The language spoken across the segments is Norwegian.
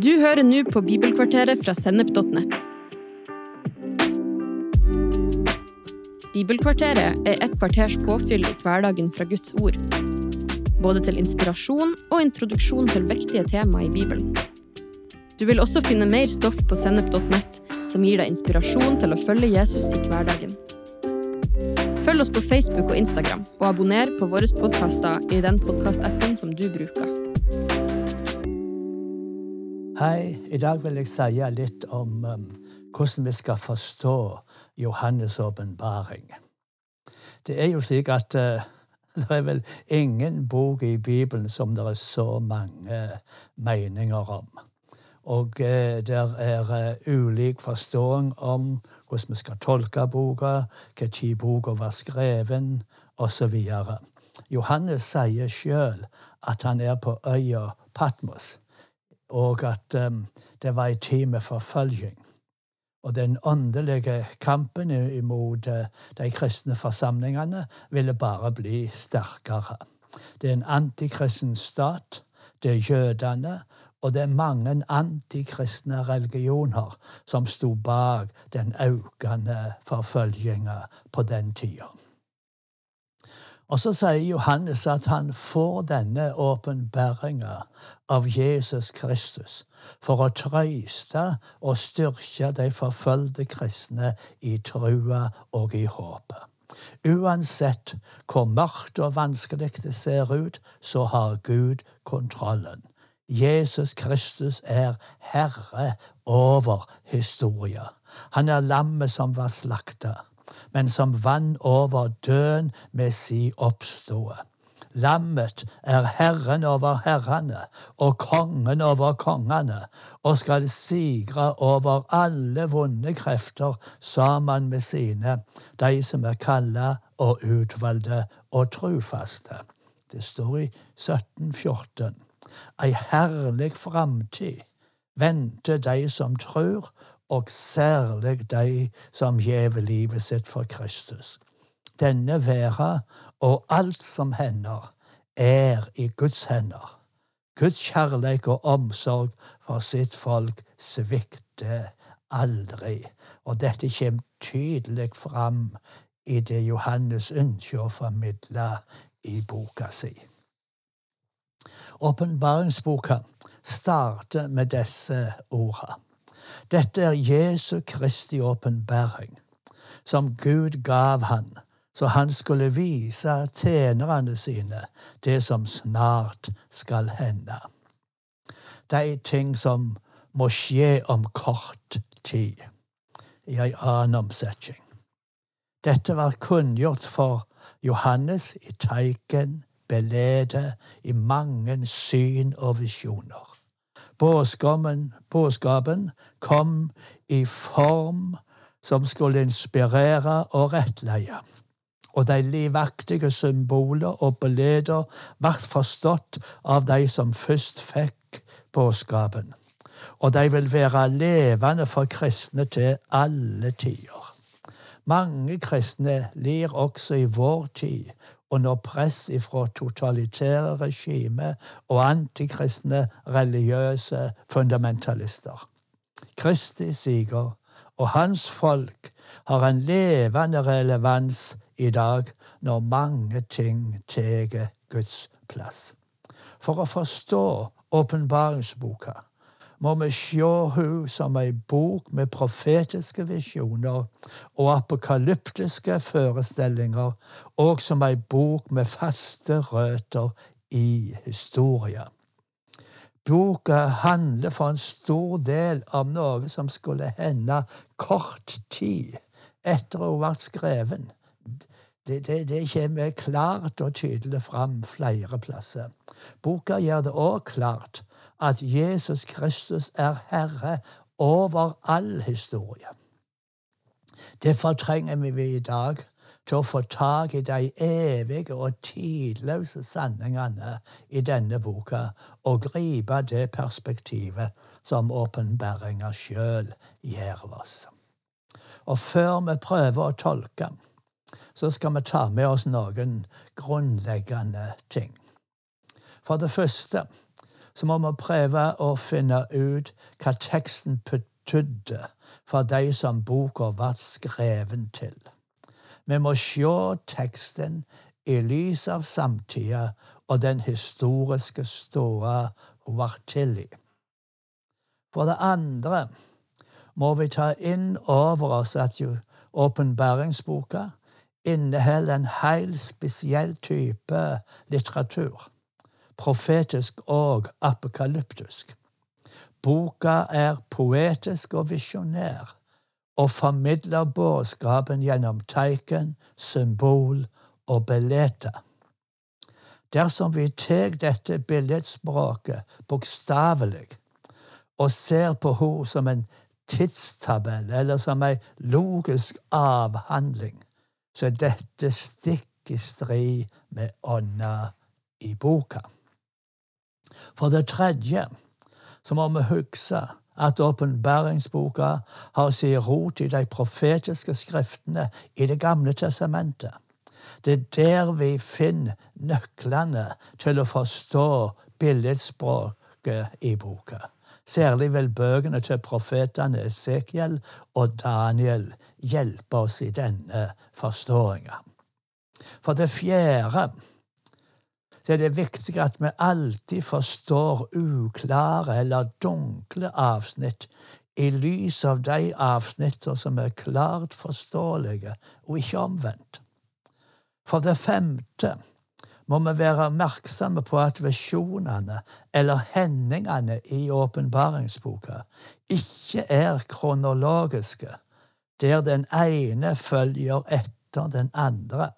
Du hører nå på Bibelkvarteret fra Sennep.nett. Bibelkvarteret er et kvarters påfyll i hverdagen fra Guds ord. Både til inspirasjon og introduksjon til viktige tema i Bibelen. Du vil også finne mer stoff på Sennep.nett som gir deg inspirasjon til å følge Jesus i hverdagen. Følg oss på Facebook og Instagram, og abonner på våre podkaster i den podkastappen som du bruker. Hei, i dag vil jeg si litt om um, hvordan vi skal forstå Johannes' åpenbaring. Det er jo slik at uh, det er vel ingen bok i Bibelen som det er så mange meninger om. Og uh, det er uh, ulik forståing om hvordan vi skal tolke boka, når boka var skrevet, osv. Johannes sier sjøl at han er på øya Patmos og at um, det var en tid med forfølging. Og den åndelige kampen imot uh, de kristne forsamlingene ville bare bli sterkere. Det er en antikristen stat, det er jødene, og det er mange antikristne religioner som sto bak den økende forfølginga på den tida. Og så sier Johannes at han får denne åpenbæringa av Jesus Kristus for å trøyste og styrke de forfølgte kristne i trua og i håpet. Uansett hvor mørkt og vanskelig det ser ut, så har Gud kontrollen. Jesus Kristus er herre over historia. Han er lammet som var slakta men som vann over døden med si oppståe. Lammet er Herren over herrene og kongen over kongene, og skal sigre over alle vonde krefter sammen med sine, de som er kalla og utvalgte og trufaste. Det står i 1714. Ei herlig framtid venter de som tror, og særlig de som gjev livet sitt for Kristus. Denne verda og alt som hender, er i Guds hender. Guds kjærlighet og omsorg for sitt folk svikter aldri. Og dette kommer tydelig fram i det Johannes ønsker å formidle i boka si. Åpenbaringsboka starter med disse ordene. Dette er Jesu Kristi åpenbaring, som Gud gav han, så han skulle vise tjenerne sine det som snart skal hende. De ting som må skje om kort tid, i ei annen omsetning. Dette var kunngjort for Johannes i teiken, beledet i mange syn og visjoner. Budskapen kom i form som skulle inspirere og rettleie. Og de livaktige symboler og beleder ble forstått av de som først fikk budskapen. Og de vil være levende for kristne til alle tider. Mange kristne lir også i vår tid under press fra totalitære regimer og antikristne religiøse fundamentalister. Kristi siger og hans folk har en levende relevans i dag når mange ting tar Guds plass. For å forstå åpenbaringsboka må vi se hun som ei bok med profetiske visjoner og apokalyptiske forestillinger, og som ei bok med faste røtter i historia. Boka handler for en stor del om noe som skulle hende kort tid etter hun ble skreven. Det, det, det kommer klart og tydelig fram flere plasser. Boka gjør det òg klart at Jesus Kristus er Herre over all historie. Derfor trenger vi i dag til å få tak i de evige og tidløse sanningene i denne boka og gripe det perspektivet som åpenbaringa sjøl gir oss. Og før vi prøver å tolke, så skal vi ta med oss noen grunnleggende ting. For det første så må vi prøve å finne ut hva teksten betydde for de som boka ble skreven til. Vi må se teksten i lys av samtida og den historiske ståa hun var til i. For det andre må vi ta inn over oss at åpenbæringsboka inneholder en helt spesiell type litteratur, profetisk og apokalyptisk. Boka er poetisk og visjonær og formidler budskapen gjennom teiken, symbol og billeter. Dersom vi tar dette billedspråket bokstavelig og ser på henne som en tidstabell eller som en logisk avhandling, så dette stikk i strid med ånda i boka. For det tredje så må vi huske at åpenbæringsboka har sin rot i de profetiske skriftene i Det gamle testamentet. Det er der vi finner nøklene til å forstå billedspråket i boka. Særlig vil bøkene til profetene Esekiel og Daniel hjelpe oss i denne forståinga. For det fjerde det er det viktig at vi alltid forstår uklare eller dunkle avsnitt i lys av de avsnitter som er klart forståelige, og ikke omvendt. For det femte må vi være oppmerksomme på at visjonene eller hendingene i åpenbaringsboka ikke er kronologiske, der den ene følger etter den andre.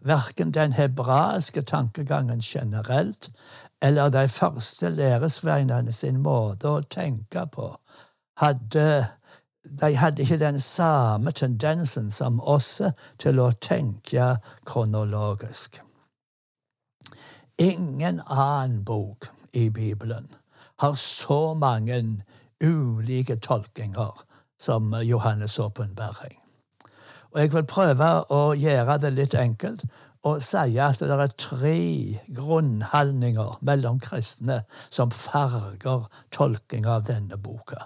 Verken den hebraiske tankegangen generelt eller de første læresveinene sin måte å tenke på hadde de hadde ikke den samme tendensen som oss til å tenke kronologisk. Ingen annen bok i Bibelen har så mange ulike tolkinger som Johannes' åpenbaring. Og jeg vil prøve å gjøre det litt enkelt og si at det er tre grunnholdninger mellom kristne som farger tolkinga av denne boka.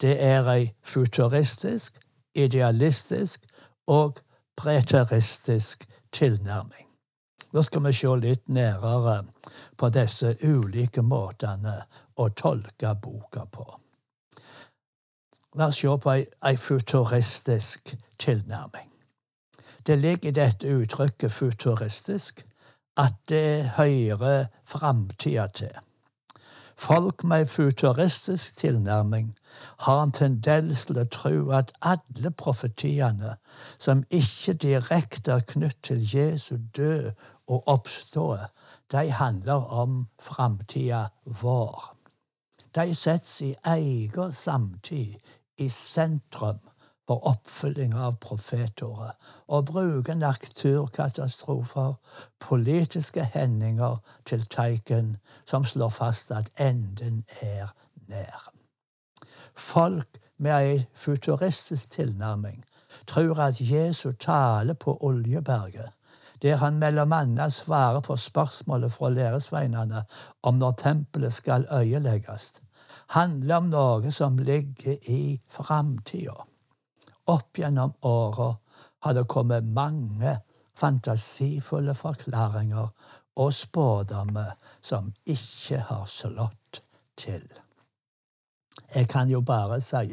Det er ei futuristisk, idealistisk og preteristisk tilnærming. Nå skal vi se litt nærere på disse ulike måtene å tolke boka på. La oss se på ei, futuristisk tilnærming. Det ligger i dette uttrykket futuristisk at det hører framtida til. Folk med futuristisk tilnærming har en tendens til å tro at alle profetiene som ikke direkte er knyttet til Jesu død og oppstå, de handler om framtida vår. De settes i egen samtid i sentrum for oppfylling av profetordet, og bruker naturkatastrofer, politiske hendinger til teiken som slår fast at enden er nær. Folk med ei futuristisk tilnærming tror at Jesu tale på Oljeberget, der han mellom annet svarer på spørsmålet fra læresveinene om når tempelet skal øyelegges, handler om noe som ligger i framtida. Opp gjennom åra har det kommet mange fantasifulle forklaringer og spådommer som ikke har slått til. Jeg kan jo bare si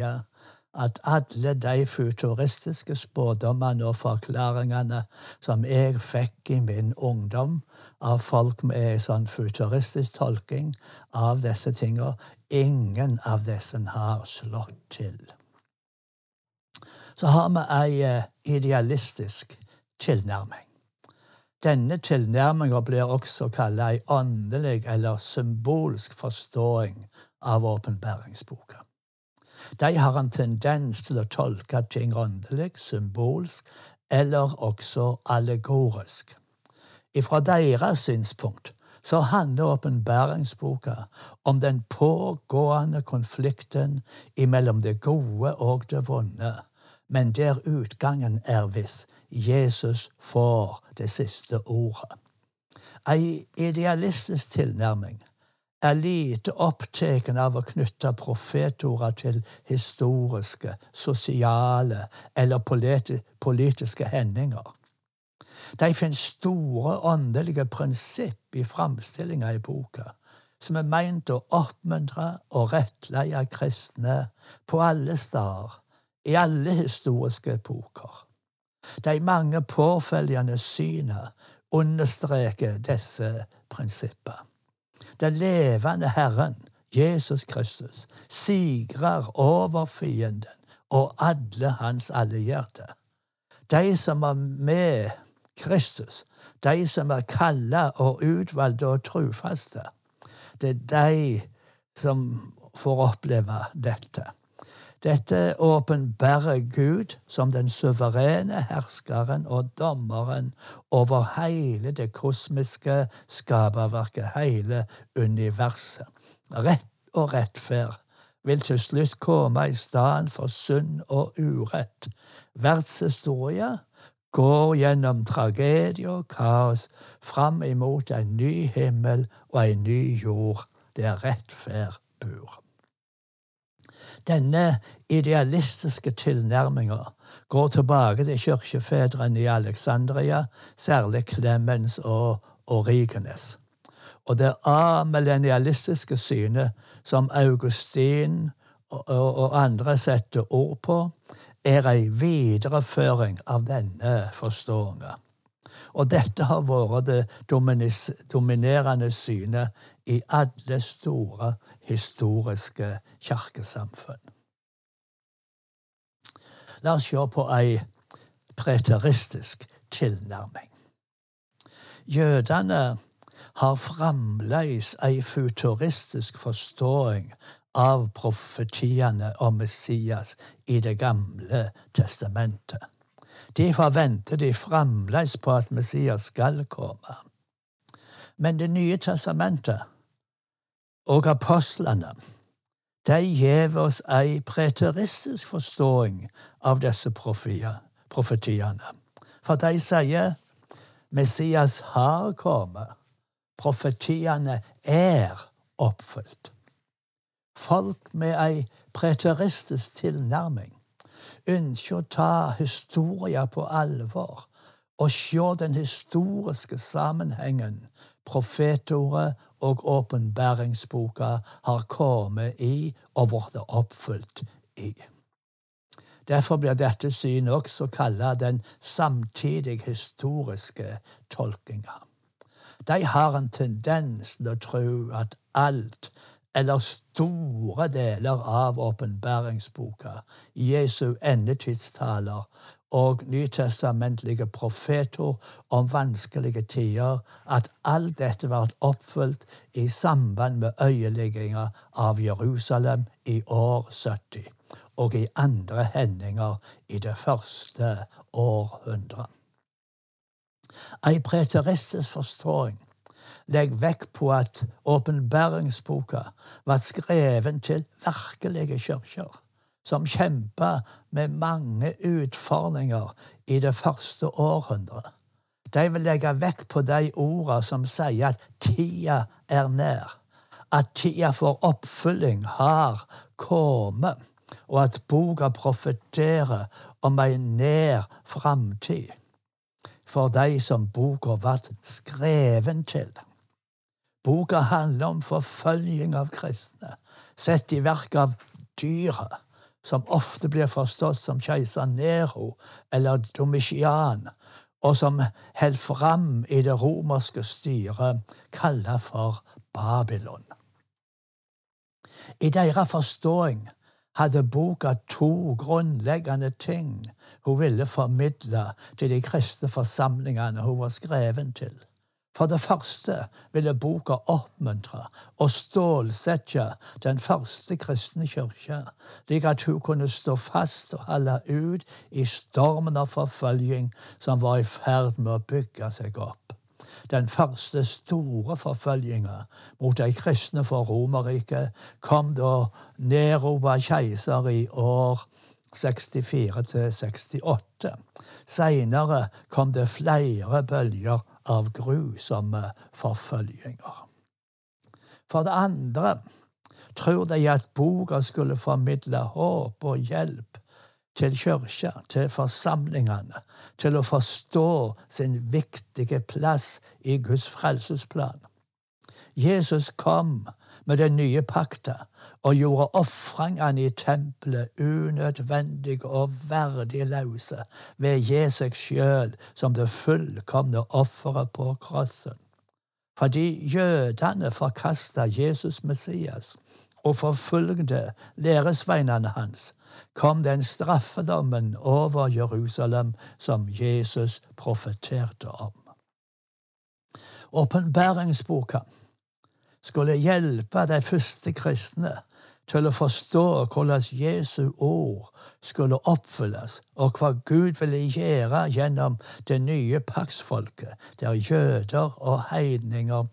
at alle de futuristiske spådommene og forklaringene som jeg fikk i min ungdom av folk med sånn futuristisk tolking av disse tingene, ingen av disse har slått til. Så har vi ei eh, idealistisk tilnærming. Denne tilnærminga blir også kalla ei åndelig eller symbolsk forståing av åpenbæringsboka. De har en tendens til å tolke ting åndelig, symbolsk eller også allegorisk. Ifra deres synspunkt så handler åpenbæringsboka om den pågående konflikten imellom det gode og det vonde, men der utgangen er hvis Jesus får det siste ordet. Ei idealistisk tilnærming er lite opptatt av å knytte profetorer til historiske, sosiale eller politiske hendinger. De finner store åndelige prinsipp i framstillinga i boka, som er meint å oppmuntre og rettleie kristne på alle steder, i alle historiske epoker. De mange påfølgende syna understreker disse prinsipper. Den levende Herren, Jesus Kristus, sigrer over fienden og alle hans allierte. De som er med Kristus, de som er kalla og utvalgte og trufaste, det er de som får oppleve dette. Dette åpenbærer Gud som den suverene herskeren og dommeren over hele det kosmiske skaperverket, hele universet. Rett og rettferd vil til slutt komme i stedet for synd og urett. Verdenshistoria går gjennom tragedie og kaos fram imot en ny himmel og en ny jord der rettferd bor. Denne idealistiske tilnærminga går tilbake til kirkefedrene i Alexandria, særlig Clemens og Origenes. Og det amillennialistiske synet som Augustin og, og, og andre setter ord på, er ei videreføring av denne forståinga. Og dette har vært det dominerende synet i alle store historiske kirkesamfunn. La oss se på ei preteristisk tilnærming. Jødene har fremdeles ei futuristisk forståing av profetiene om Messias i Det gamle testamentet. Derfor venter de fremdeles på at Messias skal komme. Men Det nye testamentet og apostlene de gir oss ei preteristisk forståing av disse profetiene. For de sier Messias har kommet. Profetiene er oppfylt. Folk med ei preteristisk tilnærming ønsker å ta historia på alvor og se den historiske sammenhengen profetordet og åpenbæringsboka har kommet i og blitt oppfylt i. Derfor blir dette synet også kalt den samtidig historiske tolkinga. De har en tendens til å tro at alt eller store deler av åpenbæringsboka, Jesu endetidstaler og nytestamentlige profeter om vanskelige tider, at alt dette ble oppfylt i samband med øyelegginga av Jerusalem i år 70 og i andre hendinger i det første århundret. Ei preteristisk forståing legger vekt på at åpenbæringsboka var skreven til virkelige kirker, som kjempa med mange utfordringer i det første århundret. De vil legge vekt på de ordene som sier at tida er nær, at tida for oppfylling har kommet, og at boka profeterer om ei nær framtid for de som boka ble skreven til. Boka handler om forfølging av kristne, sett i verk av dyret, som ofte blir forstått som keiser Nero eller Domitian, og som holdt fram i det romerske styret, kalla for Babylon. I deres forståing hadde boka to grunnleggende ting hun ville formidle til de kristne forsamlingene hun var skreven til. For det første ville boka oppmuntre og stålsette den første kristne kirke, slik at hun kunne stå fast og holde ut i stormen av forfølging som var i ferd med å bygge seg opp. Den første store forfølginga mot de kristne for Romerriket kom da Nero var keiser i år 64 til 68. Seinere kom det flere bølger av grusomme forfølginger. For det andre tror de at boka skulle formidle håp og hjelp til kirka, til forsamlingene, til å forstå sin viktige plass i Guds frelsesplan. Jesus kom med den nye pakta og gjorde ofringene i tempelet unødvendige og verdiløse ved Jesus sjøl som det fullkomne offeret på krossen. Fordi jødene forkasta Jesus Messias og forfulgte læresveinene hans, kom den straffedommen over Jerusalem som Jesus profeterte om. Åpenbæringsboka skulle hjelpe de første kristne til å forstå hvordan Jesu ord skulle oppfylles, og hva Gud ville gjøre gjennom det nye paktsfolket, der jøder og heidninger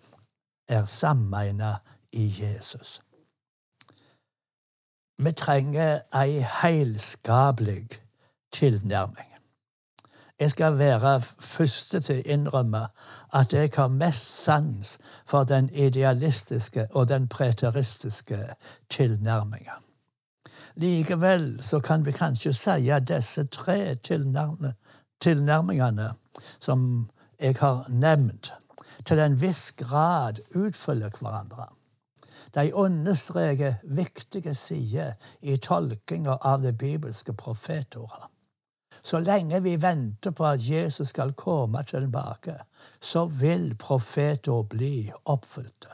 er sammeina i Jesus. Vi trenger ei heilskapelig tilnærming. Jeg skal være første til å innrømme at jeg har mest sans for den idealistiske og den preteristiske tilnærminga. Likevel så kan vi kanskje si at disse tre tilnærmingene som jeg har nevnt, til en viss grad utfyller hverandre. De understreker viktige sider i tolkinga av det bibelske profetordet. Så lenge vi venter på at Jesus skal komme tilbake, så vil profeter bli oppfylte.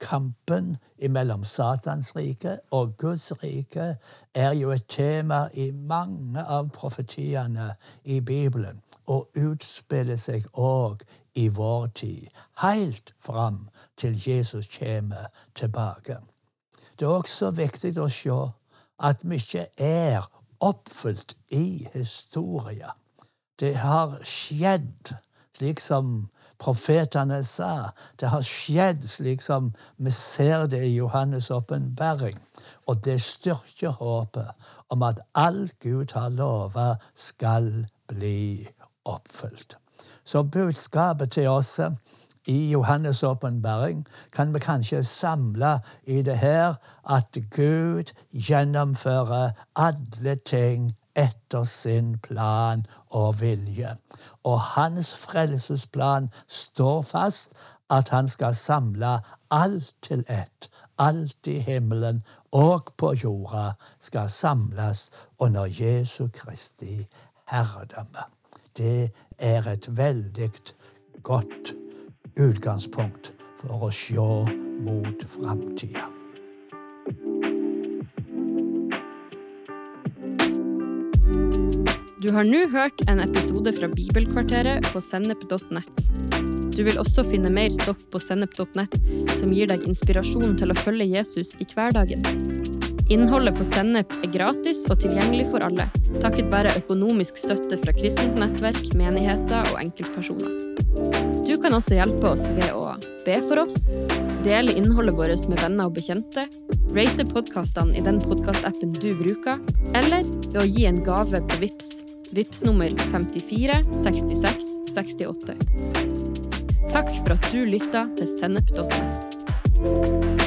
Kampen mellom Satans rike og Guds rike er jo et tema i mange av profetiene i Bibelen, og utspiller seg òg i vår tid, helt fram til Jesus kommer tilbake. Det er også viktig å se at mye er oppfylt i historia. Det har skjedd slik som profetene sa. Det har skjedd slik som vi ser det i Johannes' åpenbaring. Og det styrker håpet om at alt Gud har lova, skal bli oppfylt. Så budskapet til oss i Johannes' åpenbaring kan vi kanskje samle i det her at Gud gjennomfører alle ting etter sin plan og vilje. Og hans frelsesplan står fast, at han skal samle alt til ett. Alt i himmelen og på jorda skal samles under Jesu Kristi herredømme. Det er et veldig godt utgangspunkt for å se mot framtida. Du har nå hørt en episode fra Bibelkvarteret på sennep.nett. Du vil også finne mer stoff på sennep.nett som gir deg inspirasjon til å følge Jesus i hverdagen. Innholdet på Sennep er gratis og tilgjengelig for alle, takket være økonomisk støtte fra kristent nettverk, menigheter og enkeltpersoner. Du kan også hjelpe oss ved å be for oss, dele innholdet vårt med venner og bekjente, rate podkastene i den podkastappen du bruker, eller ved å gi en gave på VIPS. VIPS nummer 54 66 68. Takk for at du lytta til sennep.nett.